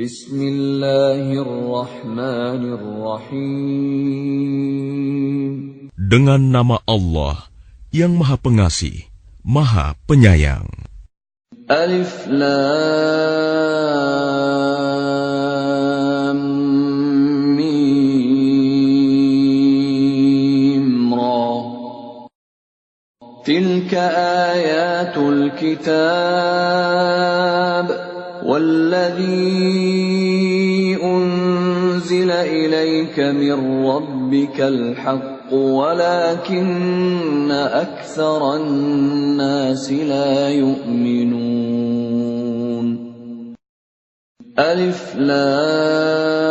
Bismillahirrahmanirrahim. Dengan nama Allah yang Maha Pengasih, Maha Penyayang. Alif Lam Mim Ra Tilka ayatul kitab والذي أنزل إليك من ربك الحق ولكن أكثر الناس لا يؤمنون. ألف لام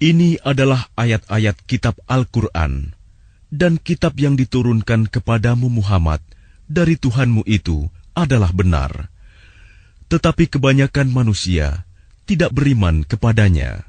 Ini adalah ayat-ayat kitab Al-Quran dan kitab yang diturunkan kepadamu Muhammad dari Tuhanmu itu adalah benar. Tetapi kebanyakan manusia tidak beriman kepadanya.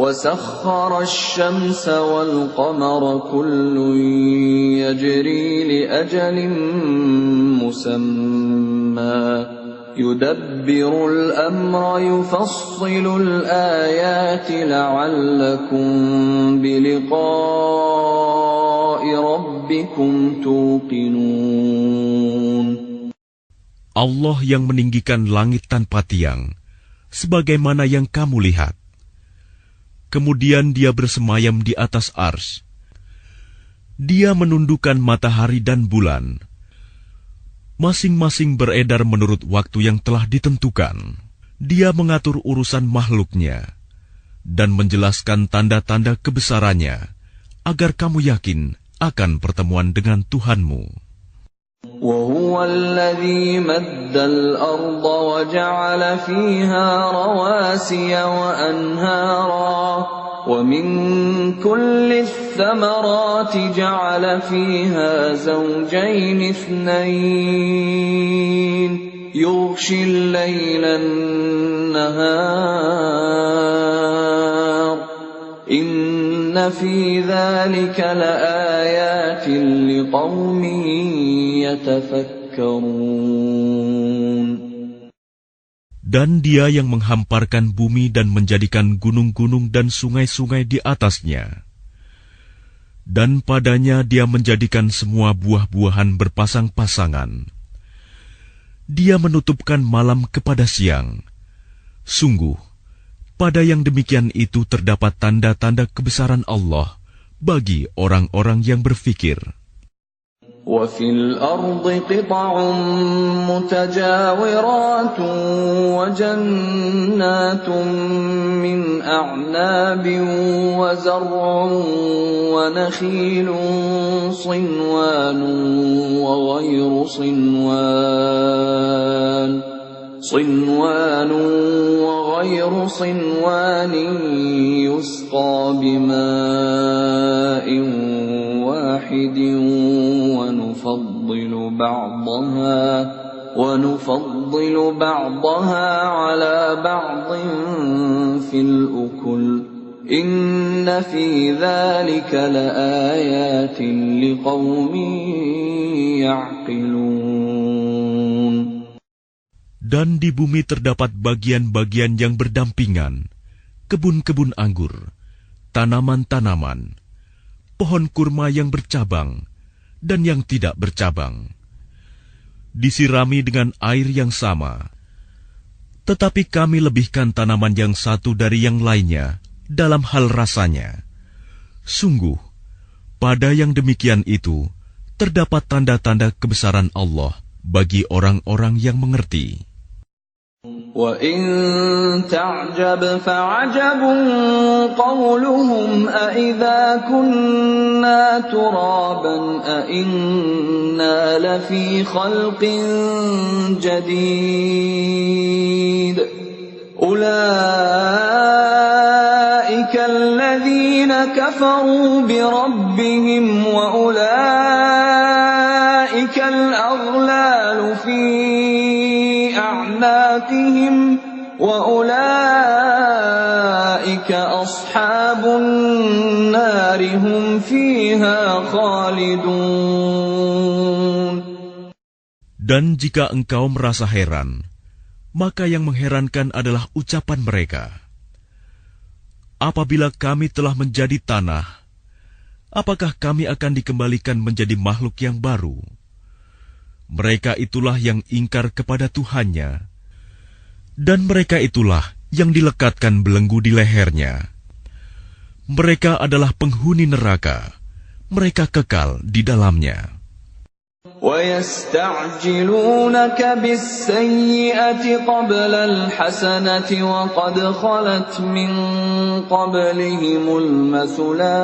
وسخر الشمس والقمر كل يجري لأجل مسمى يدبر الأمر يفصل الآيات لعلكم بلقاء ربكم توقنون Allah yang meninggikan langit tanpa tiang, sebagaimana yang kamu lihat. Kemudian dia bersemayam di atas ars. Dia menundukkan matahari dan bulan. Masing-masing beredar menurut waktu yang telah ditentukan. Dia mengatur urusan makhluknya dan menjelaskan tanda-tanda kebesarannya agar kamu yakin akan pertemuan dengan Tuhanmu. وهو الذي مد الأرض وجعل فيها رواسي وأنهارا ومن كل الثمرات جعل فيها زوجين اثنين. يغشي الليل النهار. إن Dan dia yang menghamparkan bumi dan menjadikan gunung-gunung dan sungai-sungai di atasnya. Dan padanya dia menjadikan semua buah-buahan berpasang-pasangan. Dia menutupkan malam kepada siang. Sungguh, pada yang demikian itu terdapat tanda-tanda kebesaran Allah bagi orang-orang yang berfikir. وفي الأرض قطع متجاورات وجنات من أعناب وزرع ونخيل صنوان وغير صنوان صنوان وغير صنوان يسقى بماء واحد ونفضل بعضها ونفضل بعضها على بعض في الأكل. إن في ذلك لآيات لقوم يعقلون. Dan di bumi terdapat bagian-bagian yang berdampingan, kebun-kebun anggur, tanaman-tanaman, pohon kurma yang bercabang, dan yang tidak bercabang. Disirami dengan air yang sama, tetapi kami lebihkan tanaman yang satu dari yang lainnya dalam hal rasanya. Sungguh, pada yang demikian itu terdapat tanda-tanda kebesaran Allah bagi orang-orang yang mengerti. وَإِن تَعْجَبْ فَعَجَبٌ قَوْلُهُمْ أَإِذَا كُنَّا تُرَابًا أَإِنَّا لَفِي خَلْقٍ جَدِيدٍ أُولَٰئِكَ الَّذِينَ كَفَرُوا بِرَبِّهِمْ وَأُولَٰئِكَ الْأَغْلَالُ فِي وأولئك أصحاب النار هم فيها خالدون Dan jika engkau merasa heran, maka yang mengherankan adalah ucapan mereka. Apabila kami telah menjadi tanah, apakah kami akan dikembalikan menjadi makhluk yang baru? Mereka itulah yang ingkar kepada Tuhannya, dan mereka itulah yang dilekatkan belenggu di lehernya. Mereka adalah penghuni neraka, mereka kekal di dalamnya. ويستعجلونك بالسيئة قبل الحسنة وقد خلت من قبلهم المثلات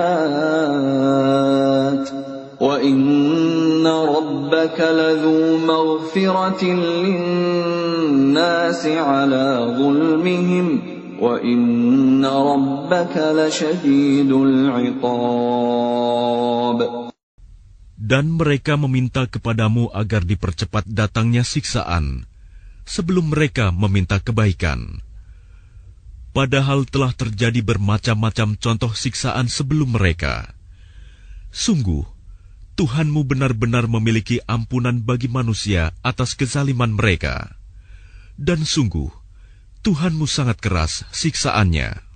وإن ربك لذو مغفرة للناس على ظلمهم وإن ربك لشديد العقاب Dan mereka meminta kepadamu agar dipercepat datangnya siksaan sebelum mereka meminta kebaikan. Padahal telah terjadi bermacam-macam contoh siksaan sebelum mereka. Sungguh, Tuhanmu benar-benar memiliki ampunan bagi manusia atas kezaliman mereka. Dan sungguh, Tuhanmu sangat keras siksaannya.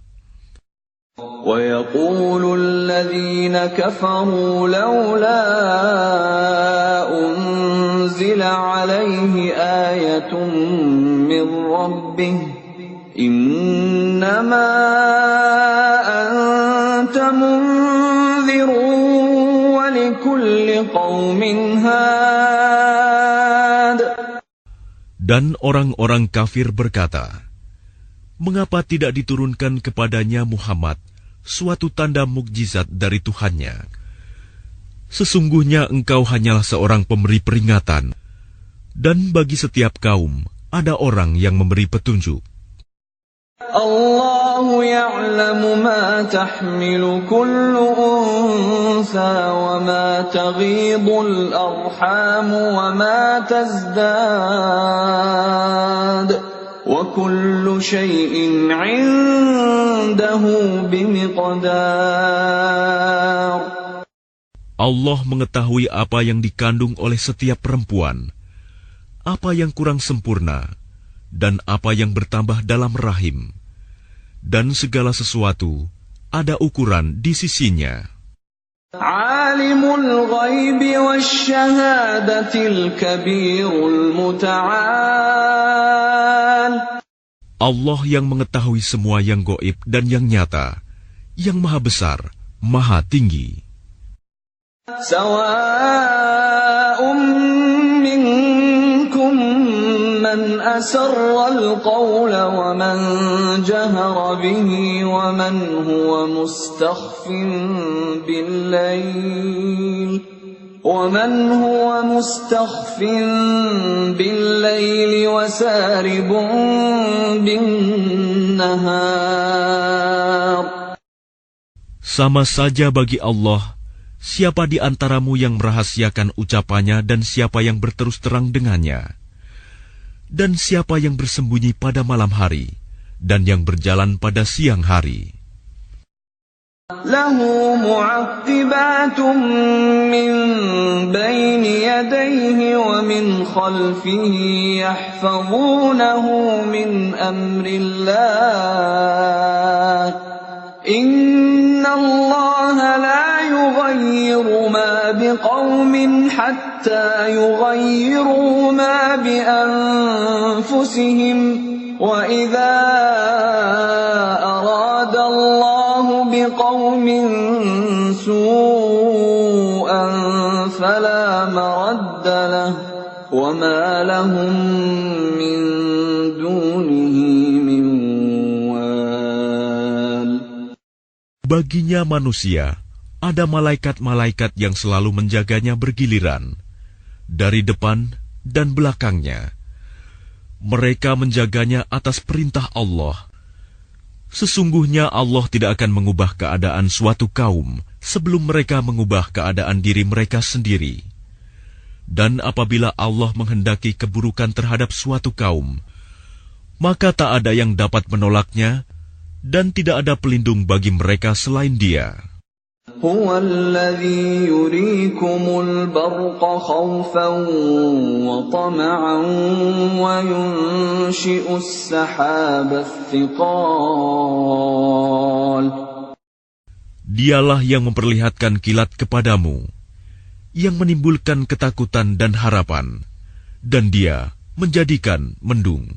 ويقول الذين كفروا لولا أنزل عليه آية من ربه إنما أنت منذر ولكل قوم هاد Dan orang-orang kafir berkata, Mengapa tidak diturunkan kepadanya Muhammad suatu tanda mukjizat dari Tuhannya. Sesungguhnya engkau hanyalah seorang pemberi peringatan, dan bagi setiap kaum ada orang yang memberi petunjuk. الله يعلم ما تحمل كل أنثى وما تغيض الأرحام وما تزداد وكل شيء عنده بمقدار Allah mengetahui apa yang dikandung oleh setiap perempuan, apa yang kurang sempurna, dan apa yang bertambah dalam rahim, dan segala sesuatu ada ukuran di sisinya. Alimul ghaibi wasyahadatil kabirul muta'al. Allah yang mengetahui semua yang goib dan yang nyata, yang maha besar, maha tinggi. Sawa'um minkum من أسر القول ومن جهر به ومن هو مستخف بالليل ومن هو مستخف بالليل وسارب بالنهار Sama saja bagi Allah, siapa di antaramu yang merahasiakan ucapannya dan siapa yang berterus terang dengannya, dan siapa yang bersembunyi pada malam hari dan yang berjalan pada siang hari. Lahu mu'aqibatun min baini yadayhi wa min khalfihi yahfazunahu min amrillah. Inna Allah la yughayyiru ma biqaumin hatta yughayyiru ma بأنفسهم وإذا أراد الله بقوم سوءا فلا مرد له وما لهم من دونه من وال Baginya manusia, ada malaikat-malaikat yang selalu menjaganya bergiliran, dari depan dan belakangnya. Mereka menjaganya atas perintah Allah. Sesungguhnya Allah tidak akan mengubah keadaan suatu kaum sebelum mereka mengubah keadaan diri mereka sendiri. Dan apabila Allah menghendaki keburukan terhadap suatu kaum, maka tak ada yang dapat menolaknya, dan tidak ada pelindung bagi mereka selain Dia. هو الذي يريكم البرق خوفا وطمعا وينشئ السحاب الثقال Dialah yang memperlihatkan kilat kepadamu, yang menimbulkan ketakutan dan harapan, dan dia menjadikan mendung.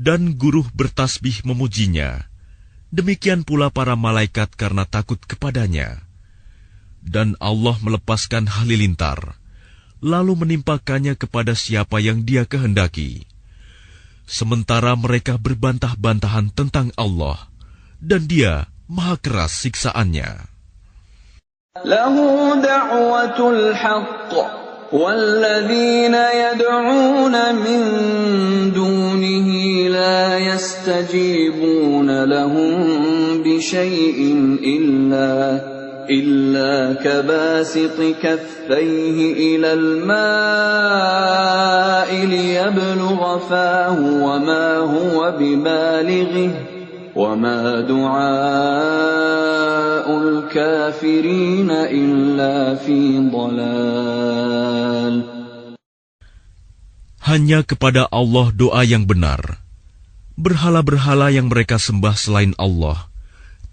Dan guruh bertasbih memujinya. Demikian pula para malaikat karena takut kepadanya. Dan Allah melepaskan halilintar, lalu menimpakannya kepada siapa yang dia kehendaki. Sementara mereka berbantah-bantahan tentang Allah, dan dia maha keras siksaannya. Lahu da'watul haqq والذين يدعون من دونه لا يستجيبون لهم بشيء إلا إلا كباسط كفيه إلى الماء ليبلغ فاه وما هو ببالغه. وما دعاء الكافرين إلا في ضلال Hanya kepada Allah doa yang benar. Berhala-berhala yang mereka sembah selain Allah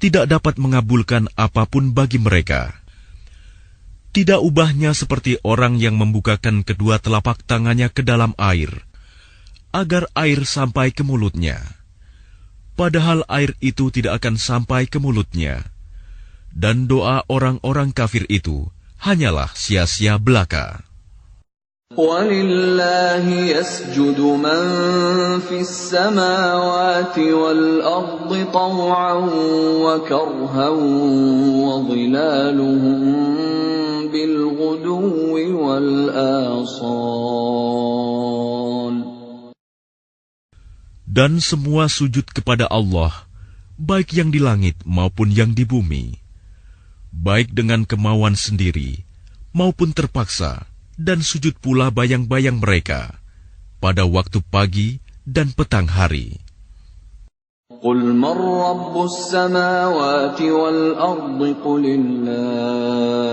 tidak dapat mengabulkan apapun bagi mereka. Tidak ubahnya seperti orang yang membukakan kedua telapak tangannya ke dalam air, agar air sampai ke mulutnya padahal air itu tidak akan sampai ke mulutnya. Dan doa orang-orang kafir itu hanyalah sia-sia belaka. ولله يسجد من في السماوات والأرض طوعا وكرها وظلالهم بالغدو والآصال dan semua sujud kepada Allah, baik yang di langit maupun yang di bumi, baik dengan kemauan sendiri maupun terpaksa, dan sujud pula bayang-bayang mereka pada waktu pagi dan petang hari. قل من رب السماوات والأرض قل الله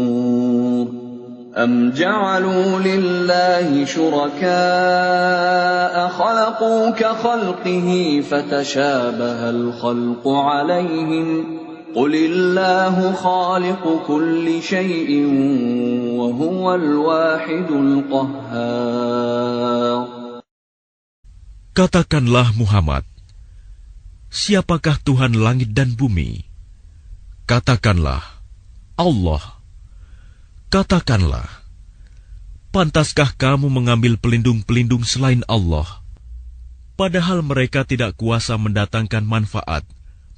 أم جعلوا لله شركاء خلقوا كخلقه فتشابه الخلق عليهم قل الله خالق كل شيء وهو الواحد القهار Katakanlah Muhammad, siapakah Tuhan langit dan bumi? Katakanlah, Allah. Katakanlah, pantaskah kamu mengambil pelindung-pelindung selain Allah? Padahal mereka tidak kuasa mendatangkan manfaat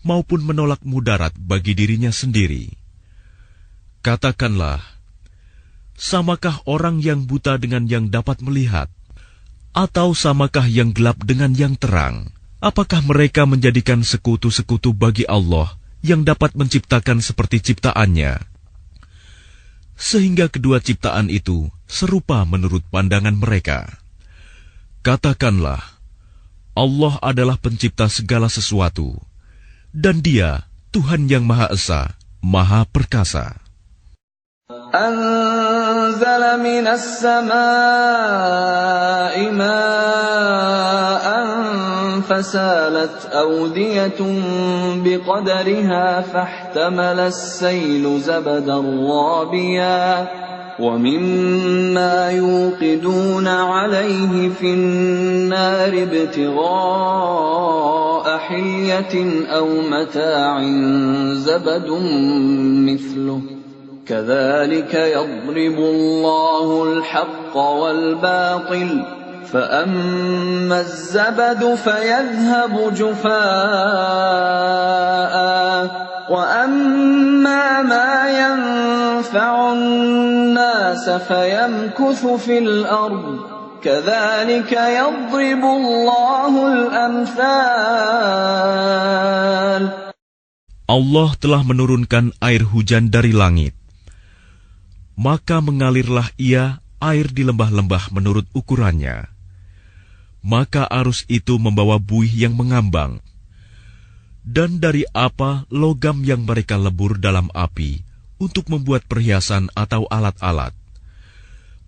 maupun menolak mudarat bagi dirinya sendiri. Katakanlah, samakah orang yang buta dengan yang dapat melihat? Atau samakah yang gelap dengan yang terang? Apakah mereka menjadikan sekutu-sekutu bagi Allah yang dapat menciptakan seperti ciptaannya? Sehingga kedua ciptaan itu serupa menurut pandangan mereka. Katakanlah, Allah adalah pencipta segala sesuatu dan Dia Tuhan yang Maha Esa, Maha Perkasa. أنزل من السماء ماء فسالت أودية بقدرها فاحتمل السيل زبدا رابيا ومما يوقدون عليه في النار ابتغاء حلية أو متاع زبد مثله. كذلك يضرب الله الحق والباطل فأما الزبد فيذهب جفاء وأما ما ينفع الناس فيمكث في الأرض كذلك يضرب الله الأمثال Allah telah menurunkan air hujan dari langit. Maka mengalirlah ia air di lembah-lembah menurut ukurannya. Maka arus itu membawa buih yang mengambang. Dan dari apa logam yang mereka lebur dalam api untuk membuat perhiasan atau alat-alat.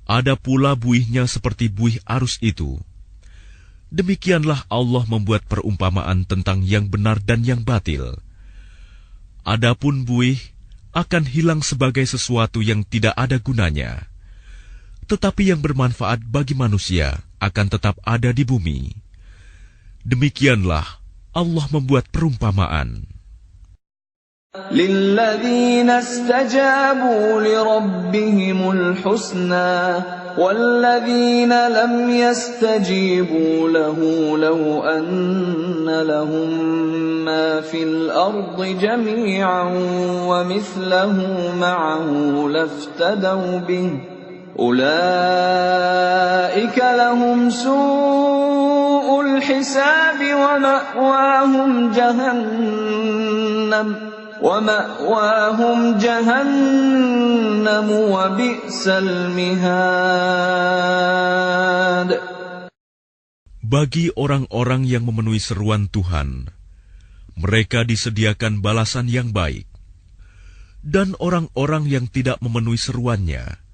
Ada pula buihnya seperti buih arus itu. Demikianlah Allah membuat perumpamaan tentang yang benar dan yang batil. Adapun buih akan hilang sebagai sesuatu yang tidak ada gunanya, tetapi yang bermanfaat bagi manusia akan tetap ada di bumi. Demikianlah Allah membuat perumpamaan. للذين استجابوا لربهم الحسنى والذين لم يستجيبوا له لو أن لهم ما في الأرض جميعا ومثله معه لافتدوا به لَهُمْ سُوءُ الْحِسَابِ وَمَأْوَاهُمْ جَهَنَّمُ وَمَأْوَاهُمْ جَهَنَّمُ Bagi orang-orang yang memenuhi seruan Tuhan mereka disediakan balasan yang baik. Dan orang-orang yang tidak memenuhi seruannya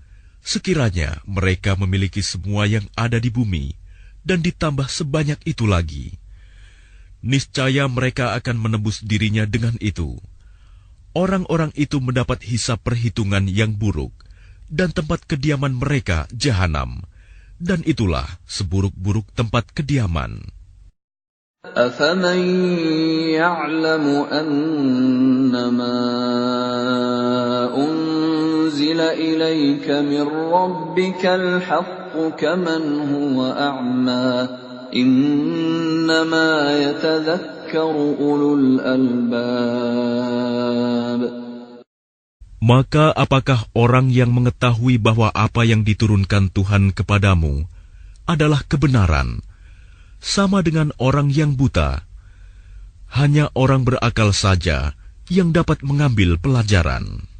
sekiranya mereka memiliki semua yang ada di bumi dan ditambah sebanyak itu lagi, niscaya mereka akan menebus dirinya dengan itu orang-orang itu mendapat hisap perhitungan yang buruk, dan tempat kediaman mereka jahanam, dan itulah seburuk-buruk tempat kediaman. أفمن يعلم أنما Maka apakah orang yang mengetahui bahwa apa yang diturunkan Tuhan kepadamu adalah kebenaran? Sama dengan orang yang buta. Hanya orang berakal saja yang dapat mengambil pelajaran.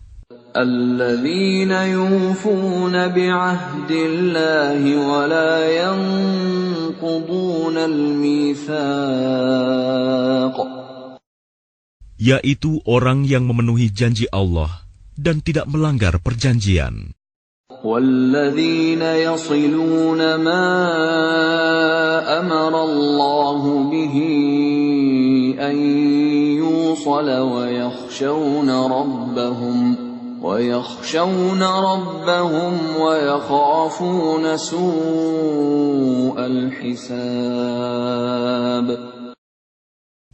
الذين يوفون بعهد الله ولا ينقضون الميثاق Yaitu orang yang memenuhi janji Allah dan tidak melanggar perjanjian. والذين يصلون ما أمر الله به أن يوصل ويخشون ربهم ويخشون ربهم ويخافون سوء الحساب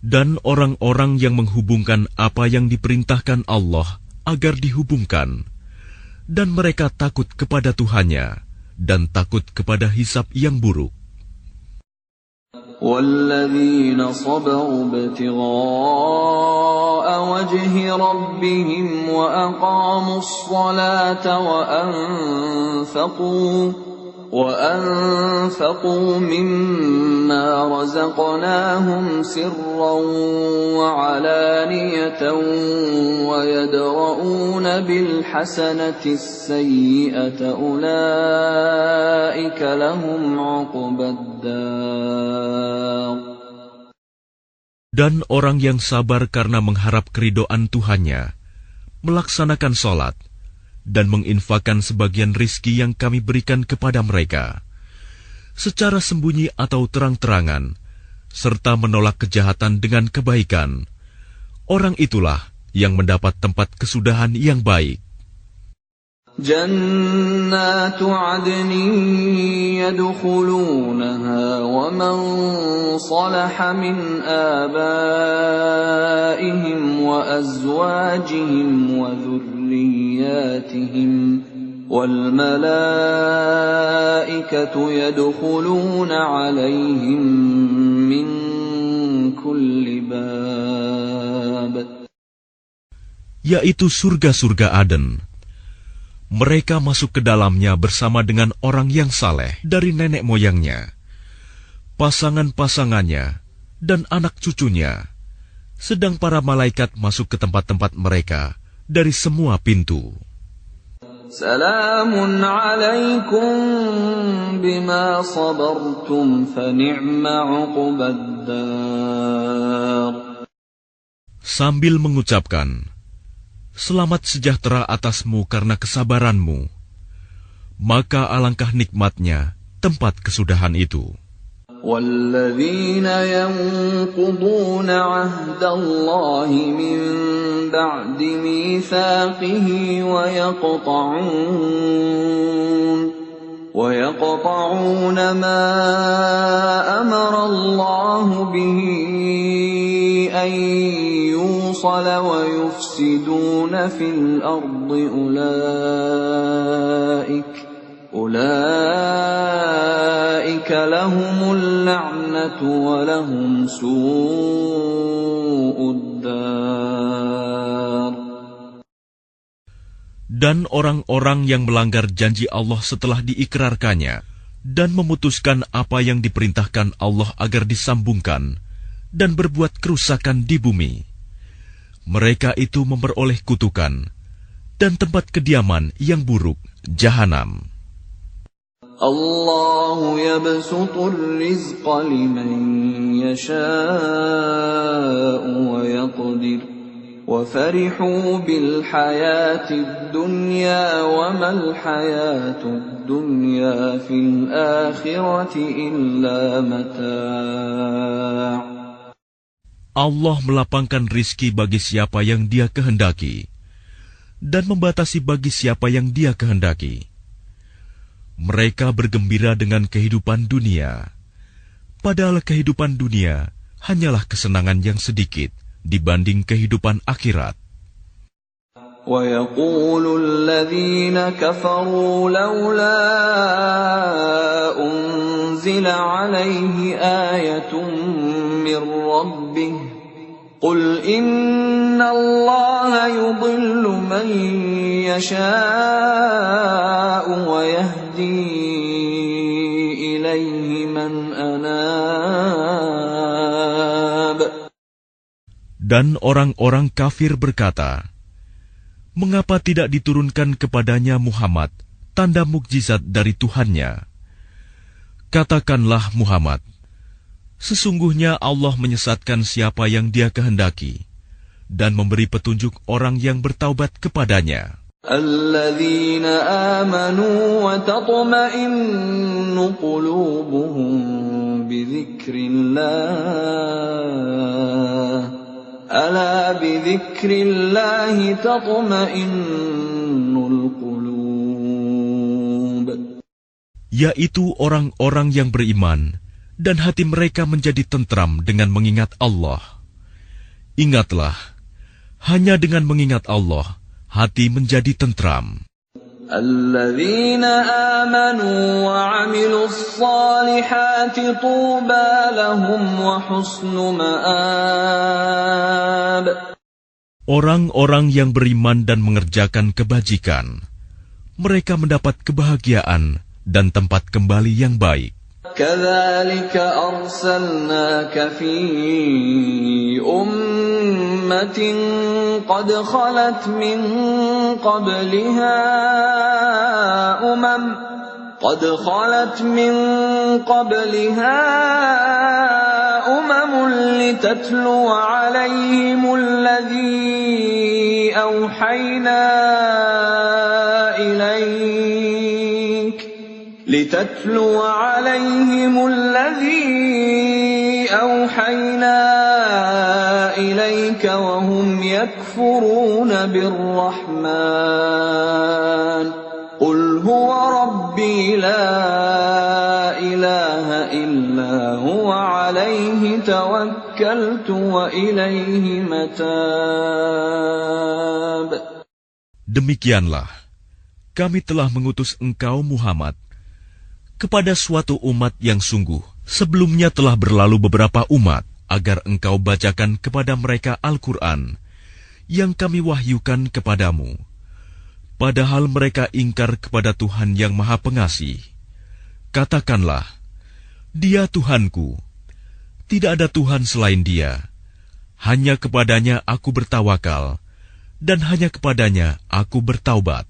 Dan orang-orang yang menghubungkan apa yang diperintahkan Allah agar dihubungkan, dan mereka takut kepada Tuhannya dan takut kepada hisap yang buruk. والذين صبروا ابتغاء وجه ربهم وأقاموا الصلاة وأنفقوا وأنفقوا مما رزقناهم سرا وعلانية ويدرؤون بالحسنة السيئة أولئك لهم عقبى الدار Dan orang yang sabar karena mengharap keridoan Tuhannya, melaksanakan sholat, dan menginfakkan sebagian rizki yang kami berikan kepada mereka, secara sembunyi atau terang-terangan, serta menolak kejahatan dengan kebaikan, orang itulah yang mendapat tempat kesudahan yang baik. جنات عدن يدخلونها ومن صلح من آبائهم وأزواجهم وذرياتهم والملائكة يدخلون عليهم من كل باب. Yaitu surga-surga Aden. Mereka masuk ke dalamnya bersama dengan orang yang saleh dari nenek moyangnya, pasangan-pasangannya, dan anak cucunya. Sedang para malaikat masuk ke tempat-tempat mereka dari semua pintu. Salamun alaikum bima sabartum fa Sambil mengucapkan, selamat sejahtera atasmu karena kesabaranmu. Maka alangkah nikmatnya tempat kesudahan itu. والذين ينقضون عهد الله من بعد ميثاقه ويقطعون ويقطعون ما أمر الله به أن يوصل ويفسدون في الأرض أولئك أولئك لهم اللعنة ولهم سوء الدار Dan orang-orang yang melanggar janji Allah setelah diikrarkannya dan memutuskan apa yang diperintahkan Allah agar disambungkan, dan berbuat kerusakan di bumi. Mereka itu memperoleh kutukan dan tempat kediaman yang buruk, jahanam. Allah yabsutur rizqa liman yasha'u wa. وفرحوا بالحياة الدنيا وما الحياة الدنيا في الآخرة إلا متاع Allah melapangkan rizki bagi siapa yang dia kehendaki dan membatasi bagi siapa yang dia kehendaki. Mereka bergembira dengan kehidupan dunia, padahal kehidupan dunia hanyalah kesenangan yang sedikit Dibanding kehidupan akhirat. ويقول الذين كفروا لولا أنزل عليه آية من ربه قل إن الله يضل من يشاء ويهدي إليه من أناب Dan orang-orang kafir berkata, Mengapa tidak diturunkan kepadanya Muhammad tanda mukjizat dari Tuhannya? Katakanlah Muhammad, Sesungguhnya Allah menyesatkan siapa yang dia kehendaki dan memberi petunjuk orang yang bertaubat kepadanya. الذين آمنوا وتطمئن قلوبهم بذكر الله Ala bidzikrillahi qulub. Yaitu orang-orang yang beriman dan hati mereka menjadi tentram dengan mengingat Allah. Ingatlah, hanya dengan mengingat Allah, hati menjadi tentram. الذين آمنوا وعملوا الصالحات طوبى لهم وحسن مآب Orang-orang yang beriman dan mengerjakan kebajikan, mereka mendapat kebahagiaan dan tempat kembali yang baik. كذلك أرسلناك في أمة قد خلت من قبلها أمم قد خلت من قبلها أمم لتتلو عليهم الذي أوحينا لتتلو عليهم الذي أوحينا أوحينا إليك وهم يكفرون بالرحمن قل هو ربي لا إله إلا هو عليه توكلت وإليه متاب Demikianlah, kami telah mengutus engkau Muhammad kepada suatu umat yang sungguh sebelumnya telah berlalu beberapa umat agar engkau bacakan kepada mereka Al-Quran yang kami wahyukan kepadamu. Padahal mereka ingkar kepada Tuhan yang Maha Pengasih. Katakanlah, Dia Tuhanku, tidak ada Tuhan selain Dia. Hanya kepadanya aku bertawakal, dan hanya kepadanya aku bertaubat.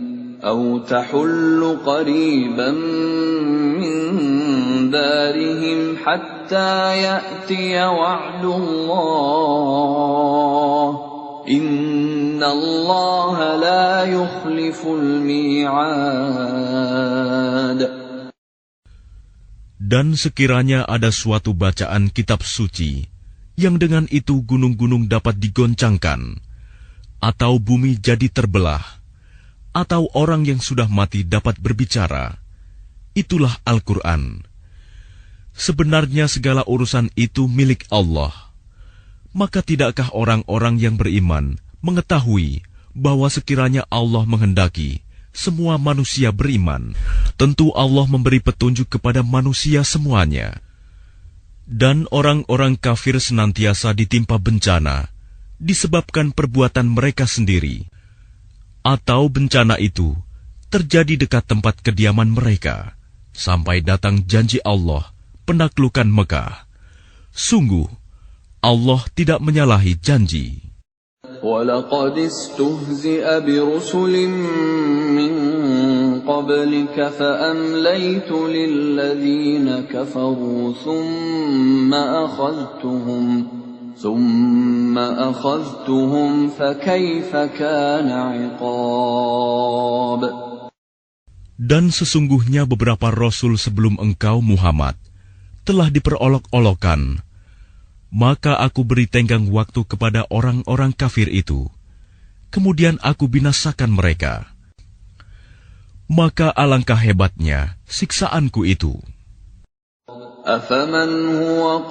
أو تحل قريبا من دارهم حتى يأتي وعد الله إن الله لا يخلف الميعاد Dan sekiranya ada suatu bacaan kitab suci yang dengan itu gunung-gunung dapat digoncangkan, atau bumi jadi terbelah, atau orang yang sudah mati dapat berbicara, itulah Al-Quran. Sebenarnya segala urusan itu milik Allah. Maka tidakkah orang-orang yang beriman mengetahui bahwa sekiranya Allah menghendaki semua manusia beriman, tentu Allah memberi petunjuk kepada manusia semuanya. Dan orang-orang kafir senantiasa ditimpa bencana disebabkan perbuatan mereka sendiri Atau bencana itu terjadi dekat tempat kediaman mereka, sampai datang janji Allah penaklukan Mekah. Sungguh, Allah tidak menyalahi janji. ولقد استهزئ برسل من قبلك فأمليت للذين كفروا ثم أخذتهم ثم أخذتهم فكيف كان عقاب Dan sesungguhnya beberapa rasul sebelum engkau Muhammad telah diperolok-olokan maka aku beri tenggang waktu kepada orang-orang kafir itu. Kemudian aku binasakan mereka. Maka alangkah hebatnya siksaanku itu. أفمن هو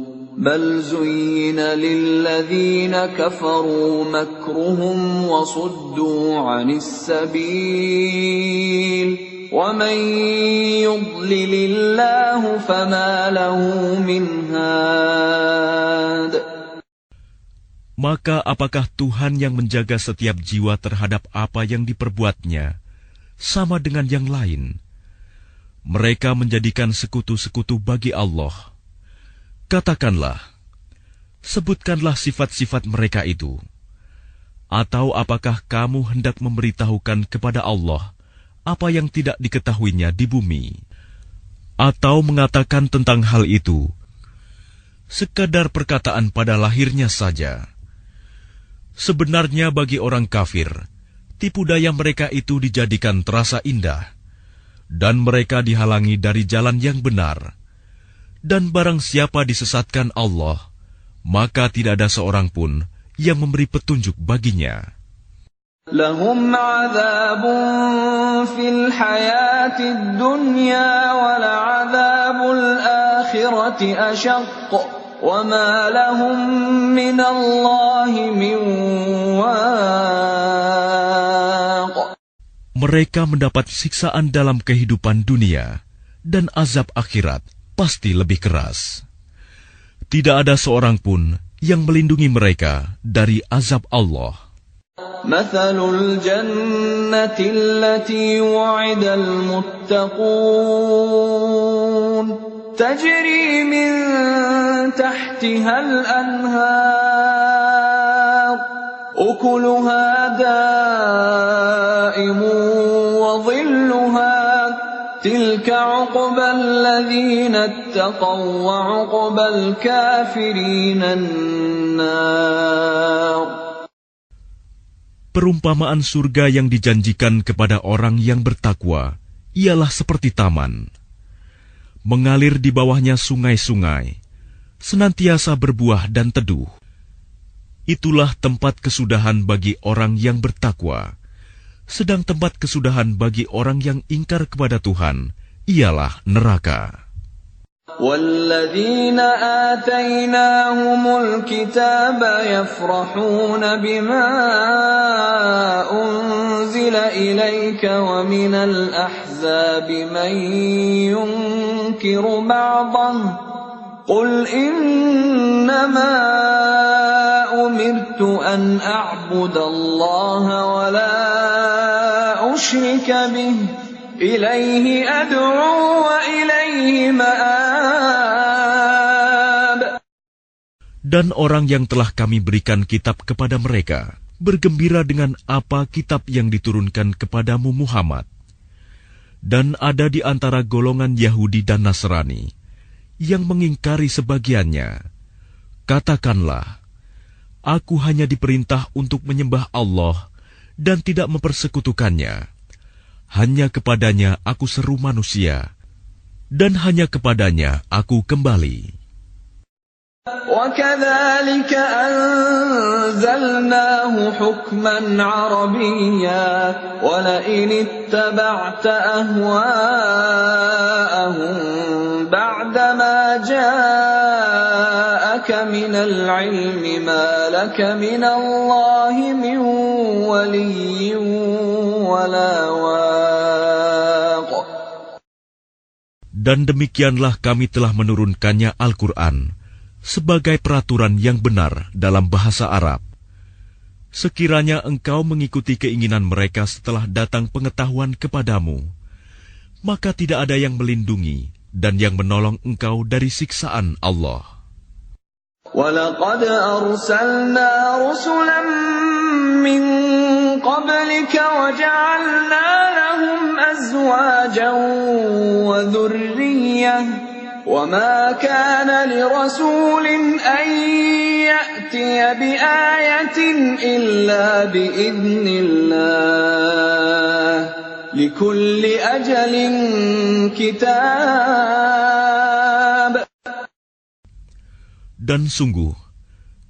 بل زين للذين كفروا مكرهم وصدوا عن السبيل ومن يضلل الله فما له من هاد Maka apakah Tuhan yang menjaga setiap jiwa terhadap apa yang diperbuatnya sama dengan yang lain? Mereka menjadikan sekutu-sekutu bagi Allah. Katakanlah, sebutkanlah sifat-sifat mereka itu. Atau apakah kamu hendak memberitahukan kepada Allah apa yang tidak diketahuinya di bumi? Atau mengatakan tentang hal itu, sekadar perkataan pada lahirnya saja. Sebenarnya bagi orang kafir, tipu daya mereka itu dijadikan terasa indah, dan mereka dihalangi dari jalan yang benar. Dan barang siapa disesatkan Allah, maka tidak ada seorang pun yang memberi petunjuk baginya. لهم عذاب في الحياة الدنيا ولعذاب الآخرة أشق وما لهم من الله من واق Mereka mendapat siksaan dalam kehidupan dunia, dan azab akhirat pasti lebih keras. Tidak ada seorang pun yang melindungi mereka dari azab Allah. مثل الجنة التي وعد المتقون تجري من تحتها الأنهار أكلها دائم وظلها تلك عقبى الذين اتقوا وعقبى الكافرين النار Perumpamaan surga yang dijanjikan kepada orang yang bertakwa ialah seperti taman. Mengalir di bawahnya sungai-sungai, senantiasa berbuah dan teduh. Itulah tempat kesudahan bagi orang yang bertakwa. Sedang tempat kesudahan bagi orang yang ingkar kepada Tuhan ialah neraka. والذين آتيناهم الكتاب يفرحون بما أنزل إليك ومن الأحزاب من ينكر بعضه قل إنما أمرت أن أعبد الله ولا أشرك به إليه أدعو وإليه مآب Dan orang yang telah kami berikan kitab kepada mereka, bergembira dengan apa kitab yang diturunkan kepadamu Muhammad. Dan ada di antara golongan Yahudi dan Nasrani yang mengingkari sebagiannya. Katakanlah, aku hanya diperintah untuk menyembah Allah dan tidak mempersekutukannya. Hanya kepadanya aku seru manusia, dan hanya kepadanya aku kembali. وكذلك أنزلناه حكما عربيا ولئن اتبعت أهواءهم بعدما جاءك من العلم ما لك من الله من ولي ولا واق Dan demikianlah kami telah menurunkannya Al-Quran sebagai peraturan yang benar dalam bahasa Arab. Sekiranya engkau mengikuti keinginan mereka setelah datang pengetahuan kepadamu, maka tidak ada yang melindungi dan yang menolong engkau dari siksaan Allah. ولقد أرسلنا رسلا من قبلك وجعلنا لهم أزواجا وذرية. وما كان لرسول أن يأتي بآية إلا بإذن الله. لكل أجل كتاب Dan sungguh,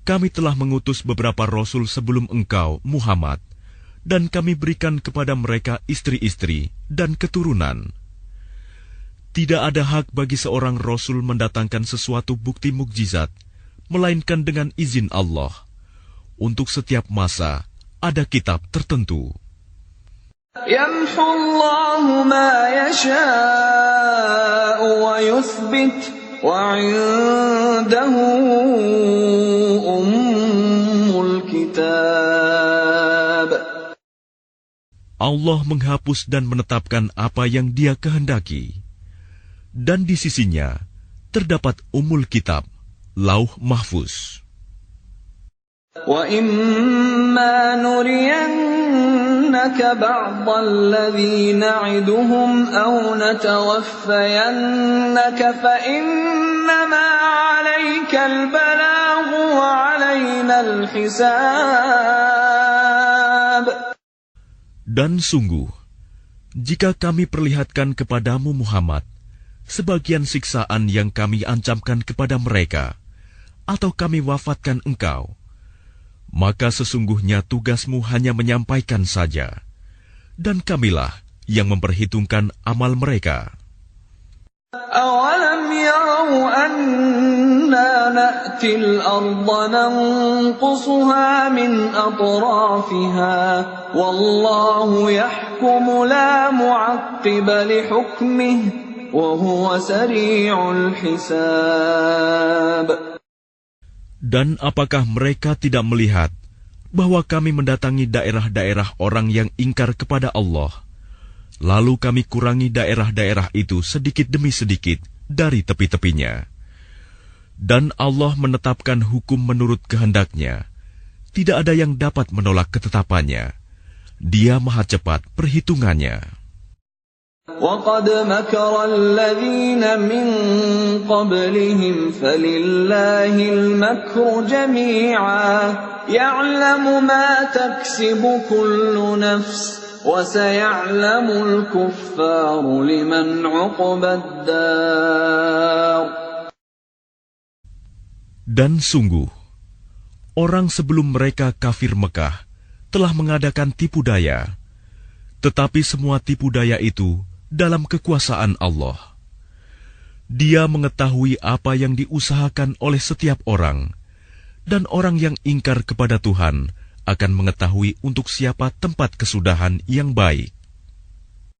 kami telah mengutus beberapa rasul sebelum engkau, Muhammad, dan kami berikan kepada mereka istri-istri dan keturunan. Tidak ada hak bagi seorang rasul mendatangkan sesuatu bukti mukjizat, melainkan dengan izin Allah. Untuk setiap masa ada kitab tertentu. Yamhullahu ma yasha'u wa. وعنده أم الكتاب Allah menghapus dan menetapkan apa yang Dia kehendaki. Dan di sisinya terdapat umul kitab, lauh mahfuz. وإما نرينك بعض الذي نعدهم أو نتوفينك فإنما عليك البلاغ وعلينا الحساب Dan sungguh, jika kami perlihatkan kepadamu Muhammad sebagian siksaan yang kami ancamkan kepada mereka, atau kami wafatkan engkau, maka sesungguhnya tugasmu hanya menyampaikan saja, dan kamilah yang memperhitungkan amal mereka. أَوَلَمْ يَرَوْا أَنَّا نَأْتِي الْأَرْضَ نَنقُصُهَا مِنْ أَطْرَافِهَا وَاللَّهُ يَحْكُمُ لَا مُعَقِّبَ لِحُكْمِهِ وَهُوَ سَرِيعُ الْحِسَابِ dan apakah mereka tidak melihat bahwa kami mendatangi daerah-daerah orang yang ingkar kepada Allah? Lalu kami kurangi daerah-daerah itu sedikit demi sedikit dari tepi-tepinya. Dan Allah menetapkan hukum menurut kehendaknya. Tidak ada yang dapat menolak ketetapannya. Dia maha cepat perhitungannya. وَقَدْ مَكَرَ الَّذِينَ مِن قَبْلِهِمْ فَلِلَّهِ الْمَكْرُ جَمِيعًا يَعْلَمُ مَا تَكْسِبُ كُلُّ نَفْسٍ وَسَيَعْلَمُ الْكُفَّارُ لِمَنْ عُقْبَى الدَّارِ Dan sungguh, orang sebelum mereka kafir Mekah telah mengadakan tipu daya, tetapi semua tipu daya itu dalam kekuasaan Allah. Dia mengetahui apa yang diusahakan oleh setiap orang, dan orang yang ingkar kepada Tuhan akan mengetahui untuk siapa tempat kesudahan yang baik.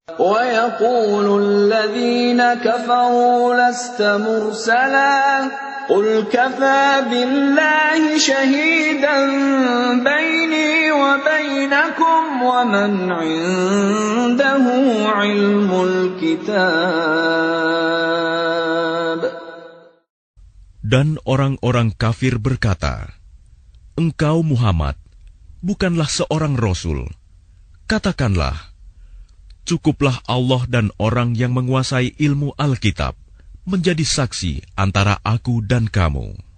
وَيَقُولُ الَّذِينَ كَفَرُوا لَسْتَ مُرْسَلًا قُلْ كَفَى بِاللَّهِ شَهِيدًا بَيْنِي وَبَيْنَكُمْ وَمَنْ عِندَهُ عِلْمُ الْكِتَابِ Dan orang-orang kafir berkata, Engkau Muhammad, bukanlah seorang rasul. Katakanlah, cukuplah Allah dan orang yang menguasai ilmu Alkitab menjadi saksi antara aku dan kamu.